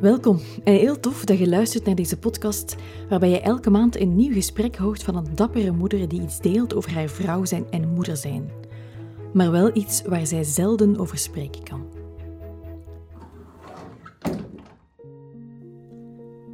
Welkom en heel tof dat je luistert naar deze podcast, waarbij je elke maand een nieuw gesprek hoort van een dappere moeder die iets deelt over haar vrouw zijn en moeder zijn. Maar wel iets waar zij zelden over spreken kan.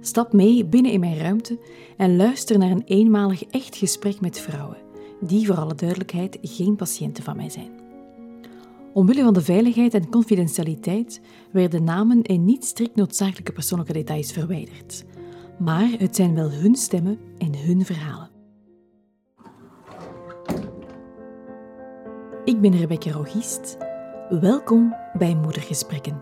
Stap mee binnen in mijn ruimte en luister naar een eenmalig echt gesprek met vrouwen, die voor alle duidelijkheid geen patiënten van mij zijn. Omwille van de veiligheid en confidentialiteit werden namen en niet strikt noodzakelijke persoonlijke details verwijderd. Maar het zijn wel hun stemmen en hun verhalen. Ik ben Rebecca Rogist. Welkom bij Moedergesprekken.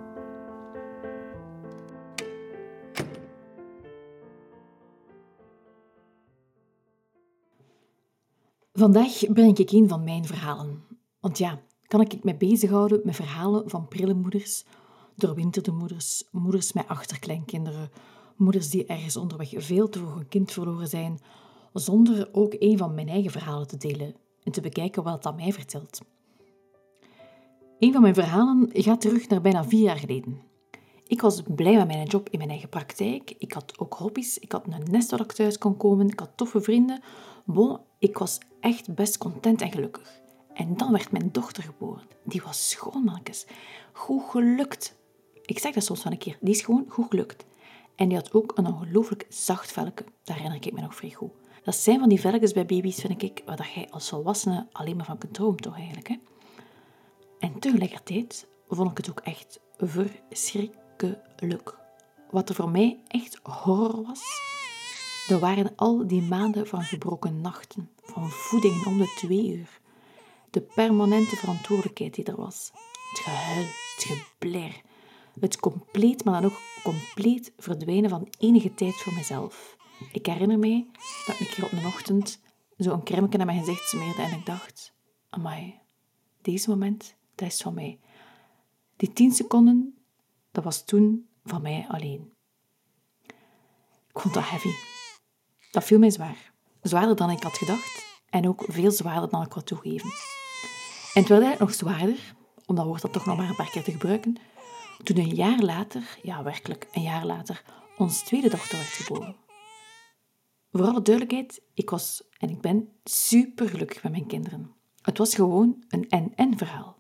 Vandaag breng ik een van mijn verhalen. Want ja, kan ik me bezighouden met verhalen van prille moeders, doorwinterde moeders, moeders met achterkleinkinderen, moeders die ergens onderweg veel te vroeg een kind verloren zijn, zonder ook een van mijn eigen verhalen te delen en te bekijken wat dat mij vertelt. Een van mijn verhalen gaat terug naar bijna vier jaar geleden. Ik was blij met mijn job in mijn eigen praktijk. Ik had ook hobby's. Ik had een nest waar ik thuis kon komen. Ik had toffe vrienden. Ik was echt best content en gelukkig. En dan werd mijn dochter geboren. Die was schoon, Goed gelukt. Ik zeg dat soms van een keer. Die is gewoon goed gelukt. En die had ook een ongelooflijk zacht velken. Daar herinner ik me nog vrij goed. Dat zijn van die velkens bij baby's, vind ik, waar jij als volwassene alleen maar van kunt dromen, toch eigenlijk. Hè? En tegelijkertijd vond ik het ook echt verschrikkelijk. Wat er voor mij echt horror was, dat waren al die maanden van gebroken nachten, van voedingen om de twee uur, de permanente verantwoordelijkheid die er was. Het gehuil, het gebler, het compleet, maar dan ook compleet verdwijnen van enige tijd voor mezelf. Ik herinner mij dat ik hier op een ochtend zo een crème naar mijn gezicht smeerde en ik dacht, amai, deze moment, dat is van mij. Die tien seconden, dat was toen van mij alleen. Ik vond dat heavy. Dat viel mij zwaar. Zwaarder dan ik had gedacht en ook veel zwaarder dan ik had toegeven. En het werd eigenlijk nog zwaarder, om dat dat toch nog maar een paar keer te gebruiken, toen een jaar later, ja werkelijk een jaar later, ons tweede dochter werd geboren. Voor alle duidelijkheid, ik was en ik ben super gelukkig met mijn kinderen. Het was gewoon een en-en verhaal.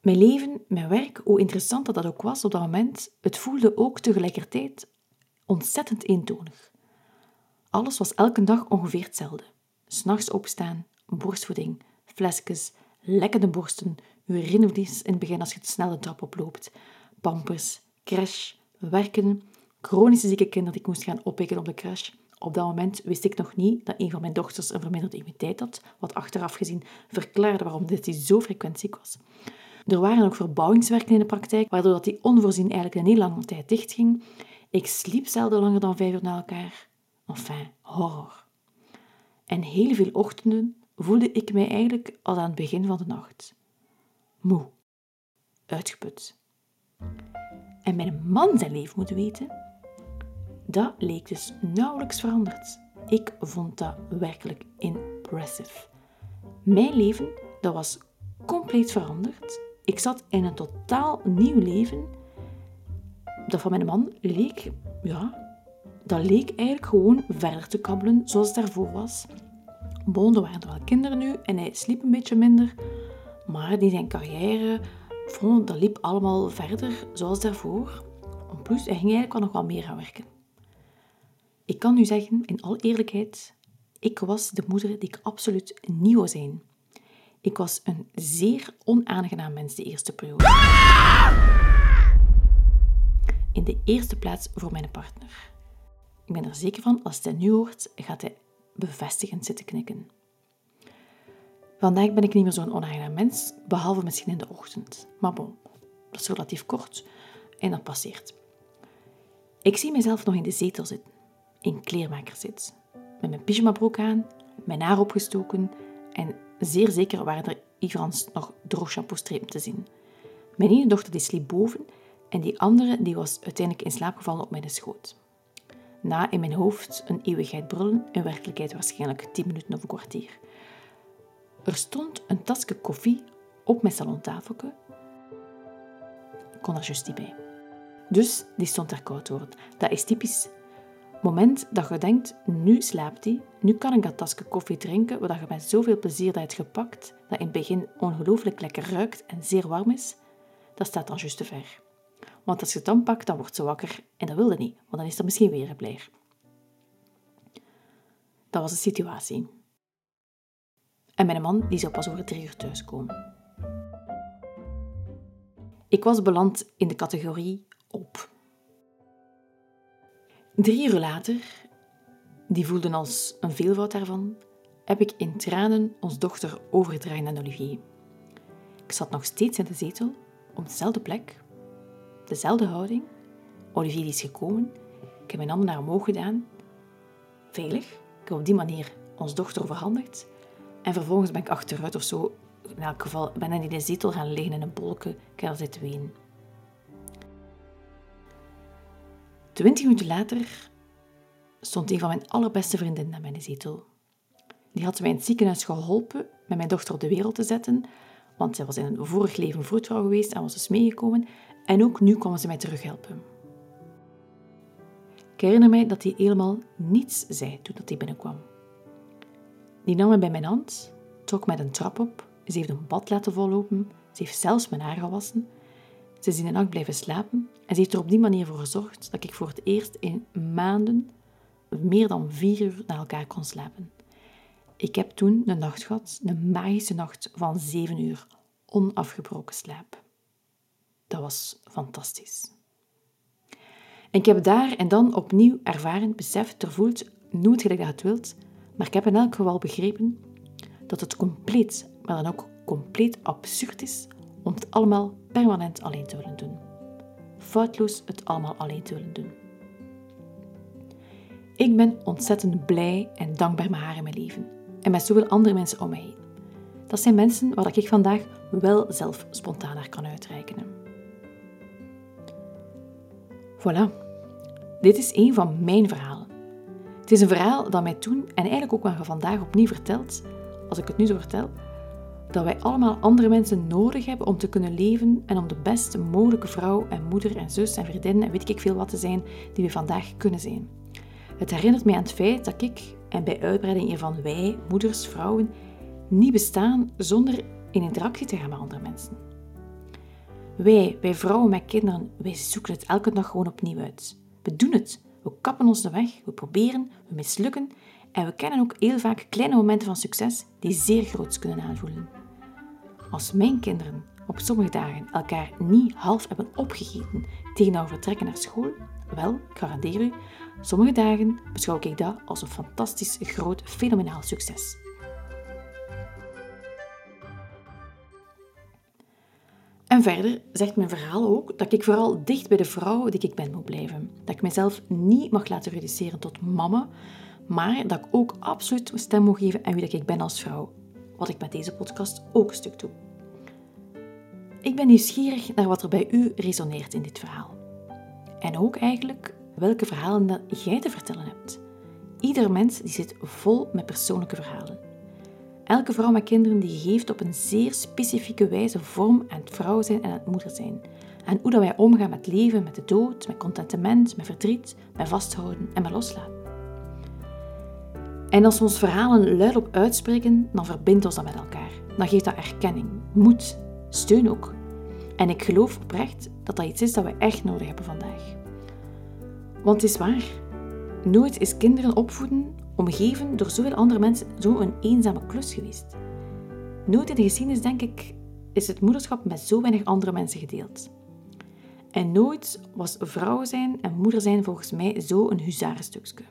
Mijn leven, mijn werk, hoe interessant dat dat ook was op dat moment, het voelde ook tegelijkertijd ontzettend eentonig. Alles was elke dag ongeveer hetzelfde. S'nachts opstaan, borstvoeding, flesjes, lekkende borsten, urineverlies in het begin als je te snel de trap oploopt, pampers, crash, werken, chronische zieke kinderen die ik moest gaan oppikken op de crash. Op dat moment wist ik nog niet dat een van mijn dochters een verminderde immuniteit had, wat achteraf gezien verklaarde waarom dit zo frequent ziek was. Er waren ook verbouwingswerken in de praktijk, waardoor dat die onvoorzien eigenlijk een heel lange tijd dichtging. Ik sliep zelden langer dan vijf uur na elkaar. Enfin, horror. En heel veel ochtenden voelde ik mij eigenlijk al aan het begin van de nacht. Moe. Uitgeput. En mijn man zijn leven moeten weten, dat leek dus nauwelijks veranderd. Ik vond dat werkelijk impressive. Mijn leven, dat was compleet veranderd. Ik zat in een totaal nieuw leven. Dat van mijn man leek, ja, dat leek eigenlijk gewoon verder te kabbelen zoals het daarvoor was. Bon, er waren er wel kinderen nu en hij sliep een beetje minder. Maar die zijn carrière, bon, dat liep allemaal verder zoals daarvoor. En plus, hij ging eigenlijk wel nog wel meer gaan werken. Ik kan nu zeggen, in alle eerlijkheid, ik was de moeder die ik absoluut niet wou zijn. Ik was een zeer onaangenaam mens de eerste periode. In de eerste plaats voor mijn partner. Ik ben er zeker van, als hij nu hoort, gaat hij bevestigend zitten knikken. Vandaag ben ik niet meer zo'n onaangenaam mens, behalve misschien in de ochtend. Maar bon, dat is relatief kort en dat passeert. Ik zie mezelf nog in de zetel zitten, in kleermakerzit, met mijn pyjamabroek aan, mijn haar opgestoken en zeer zeker waren er Ivrans nog droogshampoo-strepen te zien. Mijn ene dochter die sliep boven en die andere die was uiteindelijk in slaap gevallen op mijn schoot. Na in mijn hoofd een eeuwigheid brullen, in werkelijkheid waarschijnlijk tien minuten of een kwartier. Er stond een tasje koffie op mijn salontafeltje. Ik kon er juist niet bij. Dus die stond er koud door. Dat is typisch. moment dat je denkt, nu slaapt hij, nu kan ik dat tasje koffie drinken, wat je met zoveel plezier dat hebt gepakt, dat in het begin ongelooflijk lekker ruikt en zeer warm is, dat staat dan juist te ver. Want als je het dan pakt, dan wordt ze wakker en dat wilde niet, want dan is er misschien weer een. Dat was de situatie. En mijn man die zou pas over drie uur thuiskomen. Ik was beland in de categorie op. Drie uur later, die voelden als een veelvoud daarvan, heb ik in tranen ons dochter overgedragen aan Olivier. Ik zat nog steeds in de zetel, op dezelfde plek, dezelfde houding. Olivier is gekomen, ik heb mijn handen naar omhoog gedaan, veilig. Ik heb op die manier ons dochter overhandigd. En vervolgens ben ik achteruit of zo, in elk geval, ben ik in de zetel gaan liggen in een bolken, ik heb ween. Twintig minuten later stond een van mijn allerbeste vriendinnen naar mijn zetel. Die had mij in het ziekenhuis geholpen met mijn dochter op de wereld te zetten, want zij was in een vorig leven vroedvrouw geweest en was dus meegekomen. En ook nu kwam ze mij terughelpen. Ik herinner mij dat hij helemaal niets zei toen hij binnenkwam. Die nam me bij mijn hand, trok mij een trap op, ze heeft een bad laten vollopen, ze heeft zelfs mijn haar gewassen. Ze is in de nacht blijven slapen en ze heeft er op die manier voor gezorgd dat ik voor het eerst in maanden meer dan vier uur na elkaar kon slapen. Ik heb toen een nacht gehad, een magische nacht van zeven uur, onafgebroken slaap. Was fantastisch. Ik heb daar en dan opnieuw ervaren, beseft, ervoeld, noem het gelijk dat het wilt, maar ik heb in elk geval begrepen dat het compleet, maar dan ook compleet absurd is om het allemaal permanent alleen te willen doen. Foutloos het allemaal alleen te willen doen. Ik ben ontzettend blij en dankbaar met haar in mijn leven en met zoveel andere mensen om mij heen. Dat zijn mensen waar ik vandaag wel zelf spontaan naar kan uitreiken. Voilà, dit is een van mijn verhalen. Het is een verhaal dat mij toen en eigenlijk ook wel vandaag opnieuw vertelt, als ik het nu zo vertel, dat wij allemaal andere mensen nodig hebben om te kunnen leven en om de beste mogelijke vrouw en moeder en zus en vriendin en weet ik veel wat te zijn die we vandaag kunnen zijn. Het herinnert mij aan het feit dat ik, en bij uitbreiding hiervan wij, moeders, vrouwen, niet bestaan zonder in interactie te gaan met andere mensen. Wij, wij vrouwen met kinderen, wij zoeken het elke dag gewoon opnieuw uit. We doen het. We kappen ons de weg, we proberen, we mislukken en we kennen ook heel vaak kleine momenten van succes die zeer groots kunnen aanvoelen. Als mijn kinderen op sommige dagen elkaar niet half hebben opgegeten tegenover vertrekken naar school, wel, ik garandeer u, sommige dagen beschouw ik dat als een fantastisch groot, fenomenaal succes. En verder zegt mijn verhaal ook dat ik vooral dicht bij de vrouw die ik ben moet blijven. Dat ik mezelf niet mag laten reduceren tot mama, maar dat ik ook absoluut stem moet geven aan wie dat ik ben als vrouw. Wat ik met deze podcast ook een stuk doe. Ik ben nieuwsgierig naar wat er bij u resoneert in dit verhaal. En ook eigenlijk welke verhalen dat jij te vertellen hebt. Ieder mens die zit vol met persoonlijke verhalen. Elke vrouw met kinderen die geeft op een zeer specifieke wijze vorm aan het vrouw zijn en aan het moeder zijn. En hoe dat wij omgaan met leven, met de dood, met contentement, met verdriet, met vasthouden en met loslaten. En als we ons verhalen luidop uitspreken, dan verbindt ons dat met elkaar. Dan geeft dat erkenning, moed, steun ook. En ik geloof oprecht dat dat iets is dat we echt nodig hebben vandaag. Want het is waar, nooit is kinderen opvoeden omgeven door zoveel andere mensen, zo een eenzame klus geweest. Nooit in de geschiedenis, denk ik, is het moederschap met zo weinig andere mensen gedeeld. En nooit was vrouw zijn en moeder zijn volgens mij zo een huzarenstukje.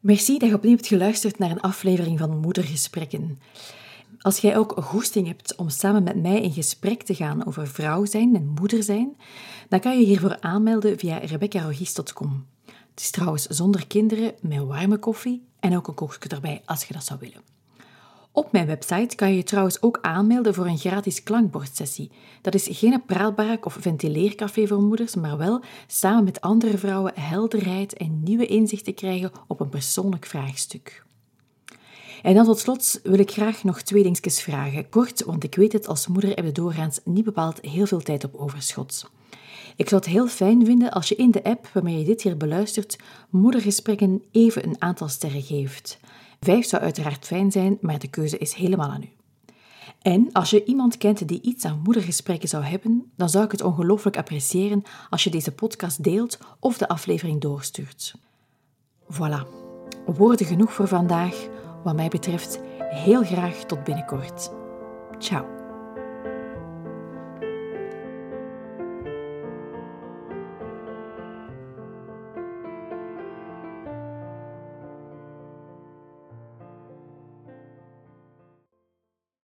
Merci dat je opnieuw hebt geluisterd naar een aflevering van Moedergesprekken. Als jij ook goesting hebt om samen met mij in gesprek te gaan over vrouw zijn en moeder zijn, dan kan je hiervoor aanmelden via rebeccarogis.com. Het is trouwens zonder kinderen, met warme koffie en ook een koekje erbij als je dat zou willen. Op mijn website kan je je trouwens ook aanmelden voor een gratis klankbordsessie. Dat is geen praalbarak of ventileercafé voor moeders, maar wel samen met andere vrouwen helderheid en nieuwe inzichten krijgen op een persoonlijk vraagstuk. En dan tot slot wil ik graag nog twee dingetjes vragen. Kort, want ik weet het, als moeder heb je doorgaans niet bepaald heel veel tijd op overschot. Ik zou het heel fijn vinden als je in de app waarmee je dit hier beluistert, moedergesprekken even een aantal sterren geeft. Vijf zou uiteraard fijn zijn, maar de keuze is helemaal aan u. En als je iemand kent die iets aan moedergesprekken zou hebben, dan zou ik het ongelooflijk appreciëren als je deze podcast deelt of de aflevering doorstuurt. Voilà, woorden genoeg voor vandaag. Wat mij betreft, heel graag tot binnenkort. Ciao.